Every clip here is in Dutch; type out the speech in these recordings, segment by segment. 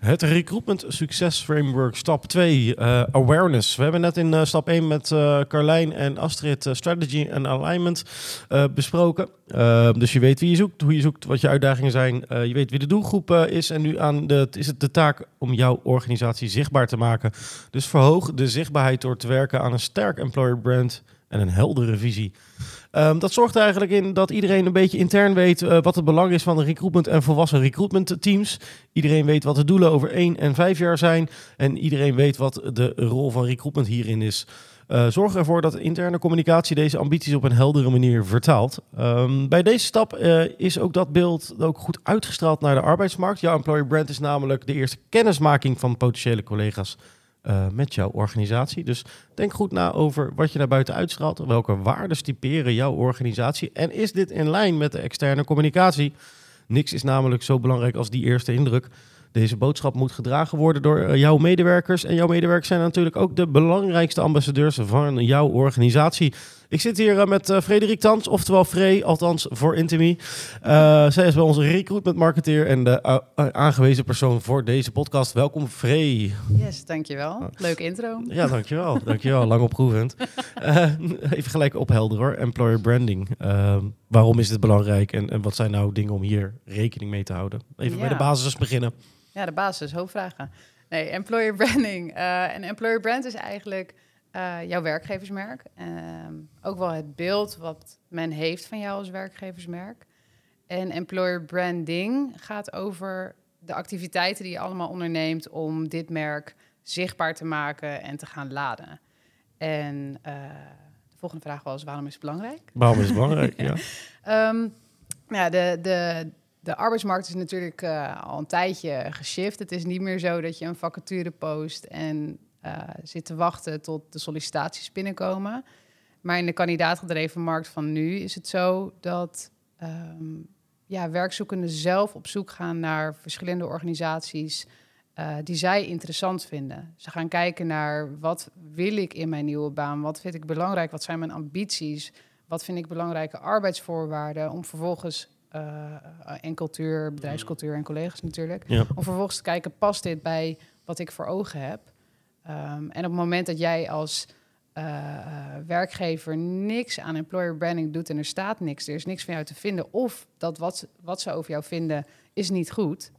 Het Recruitment Success Framework, stap 2, uh, awareness. We hebben net in uh, stap 1 met uh, Carlijn en Astrid strategy en alignment besproken. dus je weet wie je zoekt, hoe je zoekt, wat je uitdagingen zijn. je weet wie de doelgroep is. En nu aan de, is het de taak om jouw organisatie zichtbaar te maken. Dus verhoog de zichtbaarheid door te werken aan een sterk employer brand en een heldere visie. Um, dat zorgt er eigenlijk in dat iedereen een beetje intern weet uh, wat het belang is van de recruitment en volwassen recruitment teams. Iedereen weet wat de doelen over één en vijf jaar zijn. En iedereen weet wat de rol van recruitment hierin is. Uh, zorg ervoor dat interne communicatie deze ambities op een heldere manier vertaalt. Um, bij deze stap uh, is ook dat beeld ook goed uitgestraald naar de arbeidsmarkt. Jouw employer brand is namelijk de eerste kennismaking van potentiële collega's uh, met jouw organisatie. Dus denk goed na over wat je naar buiten uitstraalt. Welke waarden stiperen jouw organisatie? En is dit in lijn met de externe communicatie? Niks is namelijk zo belangrijk als die eerste indruk. Deze boodschap moet gedragen worden door uh, jouw medewerkers. En jouw medewerkers zijn natuurlijk ook de belangrijkste ambassadeurs van jouw organisatie. Ik zit hier uh, met uh, Frederik Tans, oftewel Frey, althans voor Intimi. zij is bij onze recruitment marketeer en de aangewezen persoon voor deze podcast. Welkom Frey. Yes, dankjewel. Leuke intro. Ja, dankjewel. dankjewel. Lang opproevend. even gelijk ophelderen hoor. Employer branding. Waarom is dit belangrijk en, en, wat zijn nou dingen om hier rekening mee te houden? Even ja. bij de basis beginnen. Ja, de basis, hoofdvragen. Nee, employer branding. Uh, en employer brand is eigenlijk uh, jouw werkgeversmerk. Uh, ook wel het beeld wat men heeft van jou als werkgeversmerk. En employer branding gaat over de activiteiten die je allemaal onderneemt om dit merk zichtbaar te maken en te gaan laden. En uh, de volgende vraag was: waarom is het belangrijk? Waarom is het belangrijk? ja. Um, ja, de, de, de arbeidsmarkt is natuurlijk uh, al een tijdje geshift. Het is niet meer zo dat je een vacature post en uh, zit te wachten tot de sollicitaties binnenkomen. Maar in de kandidaatgedreven markt van nu is het zo dat um, ja, werkzoekenden zelf op zoek gaan naar verschillende organisaties uh, die zij interessant vinden. Ze gaan kijken naar wat wil ik in mijn nieuwe baan, wat vind ik belangrijk, wat zijn mijn ambities, wat vind ik belangrijke arbeidsvoorwaarden, om vervolgens uh, en cultuur, bedrijfscultuur en collega's natuurlijk. Ja. Om vervolgens te kijken, past dit bij wat ik voor ogen heb? Um, en op het moment dat jij als uh, werkgever niks aan employer branding doet en er staat niks, er is niks van jou te vinden, of dat wat, wat ze over jou vinden is niet goed,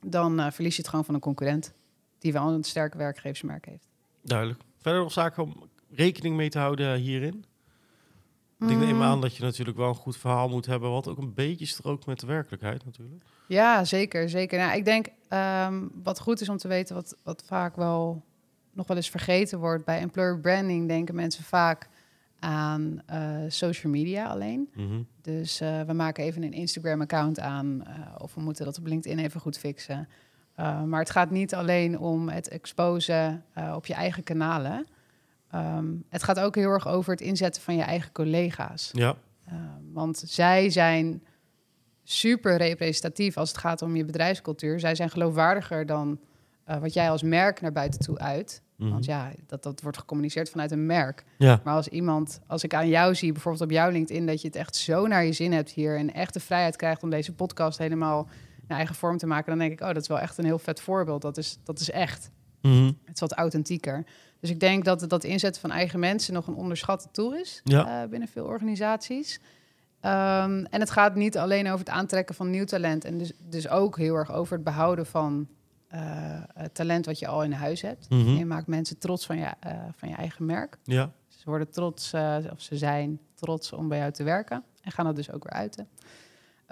dan uh, verlies je het gewoon van een concurrent die wel een sterke werkgeversmerk heeft. Duidelijk. Verder nog zaken om rekening mee te houden hierin? Ik denk neem mm. aan dat je natuurlijk wel een goed verhaal moet hebben, wat ook een beetje strookt met de werkelijkheid natuurlijk. Ja, zeker. zeker. Nou, ik denk um, wat goed is om te weten, wat, wat vaak wel nog wel eens vergeten wordt. Bij employer branding denken mensen vaak aan uh, social media alleen. Mm -hmm. Dus uh, we maken even een Instagram-account aan, uh, of we moeten dat op LinkedIn even goed fixen. maar het gaat niet alleen om het exposen op je eigen kanalen. Um, het gaat ook heel erg over het inzetten van je eigen collega's. Ja. Uh, want zij zijn super representatief als het gaat om je bedrijfscultuur. Zij zijn geloofwaardiger dan uh, wat jij als merk naar buiten toe uit. Mm -hmm. Want ja, dat, dat wordt gecommuniceerd vanuit een merk. Ja. Maar als iemand, als ik aan jou zie, bijvoorbeeld op jouw LinkedIn, dat je het echt zo naar je zin hebt hier en echt de vrijheid krijgt om deze podcast helemaal naar eigen vorm te maken, dan denk ik, oh, dat is wel echt een heel vet voorbeeld. Dat is, dat is echt. Mm -hmm. Het is wat authentieker. Dus ik denk dat dat inzetten van eigen mensen nog een onderschatte tool is ja. uh, binnen veel organisaties. Um, en het gaat niet alleen over het aantrekken van nieuw talent. En dus, dus ook heel erg over het behouden van het talent wat je al in huis hebt. Mm -hmm. Je maakt mensen trots van je, uh, van je eigen merk. Ja. Ze worden trots, of ze zijn trots om bij jou te werken. En gaan dat dus ook weer uiten.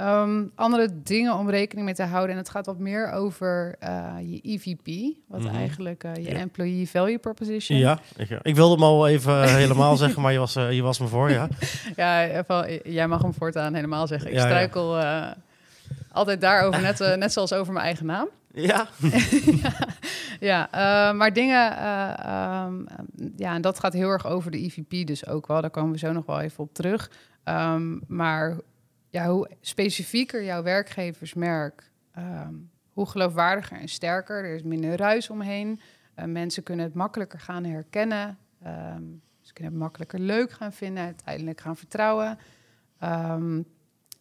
Um, andere dingen om rekening mee te houden. En het gaat wat meer over uh, je EVP. Wat mm -hmm. eigenlijk uh, je. Employee Value Proposition. Ja, ik, ik wilde hem al even helemaal zeggen, maar je was, uh, je was me voor, ja. ja, jij mag hem voortaan helemaal zeggen. Ik ja, struikel ja. altijd daarover, net, net zoals over mijn eigen naam. Ja. ja. uh, maar dingen, uh, um, ja, en dat gaat heel erg over de EVP dus ook wel. Daar komen we zo nog wel even op terug. Um, maar ja, hoe specifieker jouw werkgeversmerk, um, hoe geloofwaardiger en sterker. Er is minder ruis omheen. Uh, mensen kunnen het makkelijker gaan herkennen. ze kunnen het makkelijker leuk gaan vinden, uiteindelijk gaan vertrouwen.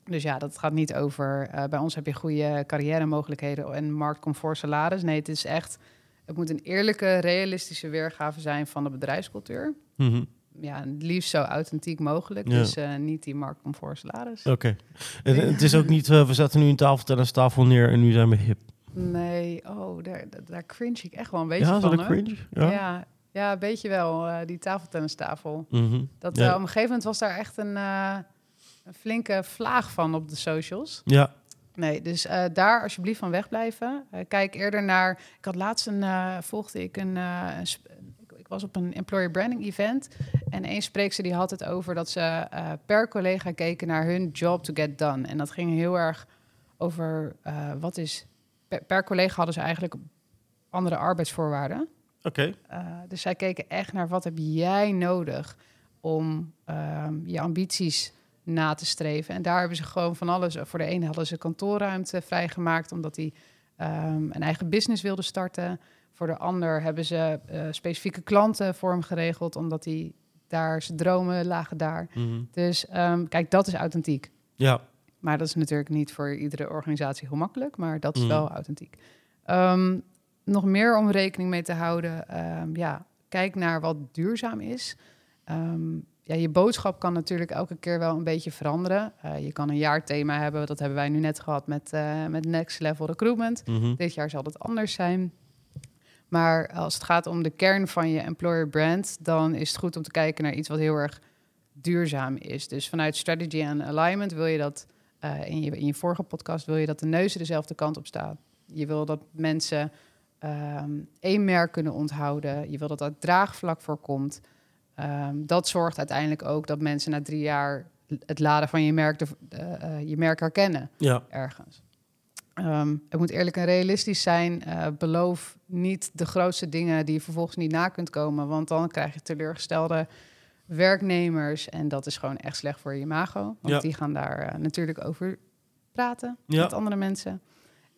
Dus ja, dat gaat niet over. Uh, bij ons heb je goede carrière mogelijkheden en marktcomfort salaris. Nee, het is echt. Het moet een eerlijke, realistische weergave zijn van de bedrijfscultuur. Mm -hmm. Ja, het liefst zo authentiek mogelijk. Ja. Dus uh, niet die marktcomfort salaris. Oké. Okay. het is ook niet. Uh, we zetten nu een tafeltennistafel neer en nu zijn we hip. Nee, oh, daar, daar cringe ik echt wel een beetje ja, van. Ja, cringe? Ja. ja. Ja, een beetje wel, die tafeltennistafel. Mm -hmm. Dat, ja. op een gegeven moment was daar echt een een flinke vlaag van op de socials. Ja. Nee, dus uh, daar alsjeblieft van wegblijven. Uh, kijk eerder naar. Ik had laatst een. Uh, volgde ik een. ik was op een employer branding event. En één spreekster die had het over dat ze per collega keken naar hun job to get done. En dat ging heel erg over wat is. Per, per, collega hadden ze eigenlijk andere arbeidsvoorwaarden. Oké. Okay. dus zij keken echt naar wat heb jij nodig om ehm, je ambities na te streven. En daar hebben ze gewoon van alles. Voor de ene hadden ze kantoorruimte vrijgemaakt omdat hij um, een eigen business wilde starten. Voor de ander hebben ze uh, specifieke klanten voor hem geregeld, omdat hij daar zijn dromen lagen daar. Mm-hmm. Dus um, kijk, dat is authentiek. Ja. Maar dat is natuurlijk niet voor iedere organisatie heel makkelijk, maar dat is mm-hmm. wel authentiek. Um, nog meer om rekening mee te houden. ja, kijk naar wat duurzaam is. Um, ja, je boodschap kan natuurlijk elke keer wel een beetje veranderen. Uh, je kan een jaarthema hebben, dat hebben wij nu net gehad met, uh, met Next Level Recruitment. Mm -hmm. Dit jaar zal het anders zijn. Maar als het gaat om de kern van je employer brand, dan is het goed om te kijken naar iets wat heel erg duurzaam is. Dus vanuit strategy en alignment wil je dat, uh, in, je, in je vorige podcast wil je dat de neuzen dezelfde kant op staan. Je wil dat mensen um, één merk kunnen onthouden. Je wil dat er draagvlak voorkomt. Um, dat zorgt uiteindelijk ook dat mensen na drie jaar het laden van je merk, de, uh, je merk herkennen ja. ergens. Um, het moet eerlijk en realistisch zijn. Uh, beloof niet de grootste dingen die je vervolgens niet na kunt komen, want dan krijg je teleurgestelde werknemers en dat is gewoon echt slecht voor je imago, want ja. die gaan daar uh, natuurlijk over praten ja. met andere mensen.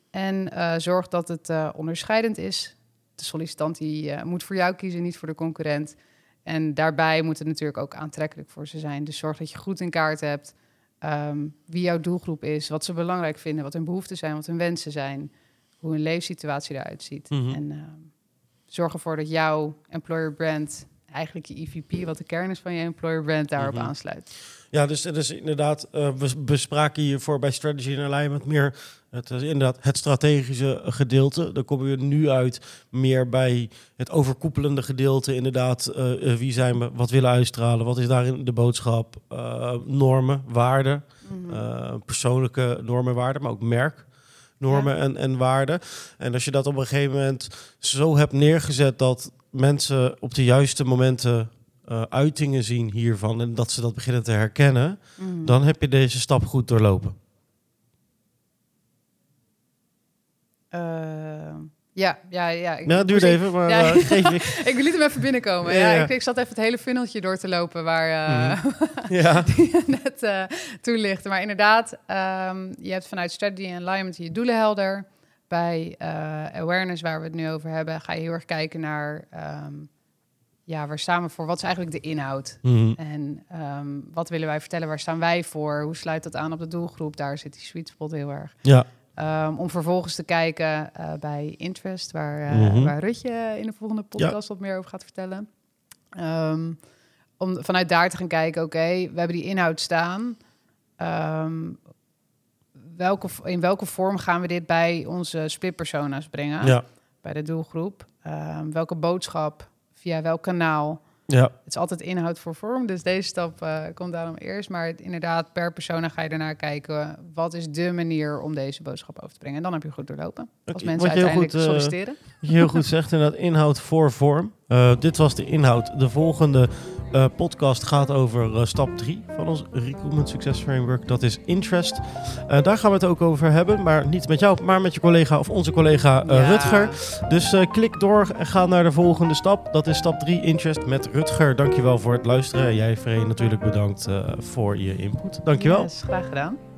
En zorg dat het onderscheidend is. De sollicitant die moet voor jou kiezen, niet voor de concurrent. En daarbij moet het natuurlijk ook aantrekkelijk voor ze zijn. Dus zorg dat je goed in kaart hebt um, wie jouw doelgroep is, wat ze belangrijk vinden, wat hun behoeften zijn, wat hun wensen zijn, hoe hun leefsituatie eruit ziet. Mm -hmm. En uh, zorg ervoor dat jouw employer brand, eigenlijk je EVP, wat de kern is van je employer brand, daarop mm -hmm. aansluit. Ja, dus, dus inderdaad, uh, we bespraken hiervoor bij Strategy en Alignment meer het, inderdaad het strategische gedeelte. Dan kom je nu uit meer bij het overkoepelende gedeelte. Inderdaad, uh, wie zijn we, wat willen uitstralen, wat is daarin de boodschap, uh, normen, waarden, mm -hmm. persoonlijke normen, waarden, maar ook merk. Normen ja. en, en waarden. En als je dat op een gegeven moment zo hebt neergezet dat mensen op de juiste momenten uh, uitingen zien hiervan en dat ze dat beginnen te herkennen, mm. dan heb je deze stap goed doorlopen. Uh, ja, ja, ja. Ik, ja, duurt even, maar ja. uh, geef ik. ik liet hem even binnenkomen. Ja, ja, Ik, ik, zat even het hele funneltje door te lopen waar mm. ja. die net toelicht. Maar inderdaad, um, je hebt vanuit strategy en alignment je doelen helder. Bij awareness, waar we het nu over hebben, ga je heel erg kijken naar... Um, ja, waar staan we voor? Wat is eigenlijk de inhoud? Mm. En um, wat willen wij vertellen? Waar staan wij voor? Hoe sluit dat aan op de doelgroep? Daar zit die sweet spot heel erg. Ja. Um, om vervolgens te kijken uh, bij Interest, waar, uh, mm -hmm. waar Rutje in de volgende podcast ja. wat meer over gaat vertellen. Um, om vanuit daar te gaan kijken, oké, okay, we hebben die inhoud staan. Um, welke, in welke vorm gaan we dit bij onze splitpersona's brengen? Ja. Bij de doelgroep. welke boodschap, via welk kanaal? Ja. Het is altijd inhoud voor vorm, dus deze stap uh, komt daarom eerst. Maar inderdaad, per persoon ga je ernaar kijken... wat is de manier om deze boodschap over te brengen. En dan heb je goed doorlopen. Als okay. mensen uiteindelijk goed, solliciteren. Uh, je heel goed zegt inderdaad, inhoud voor vorm. Uh, dit was de inhoud. De volgende uh, podcast gaat over uh, stap 3 van ons Recruitment Success Framework. Dat is interest. Uh, daar gaan we het ook over hebben, maar niet met jou, maar met je collega of onze collega ja. Rutger. Dus klik door en ga naar de volgende stap. Dat is stap 3, interest met Rutger. Dankjewel voor het luisteren. Jij, Vree, natuurlijk bedankt voor je input. Dankjewel. Yes, graag gedaan.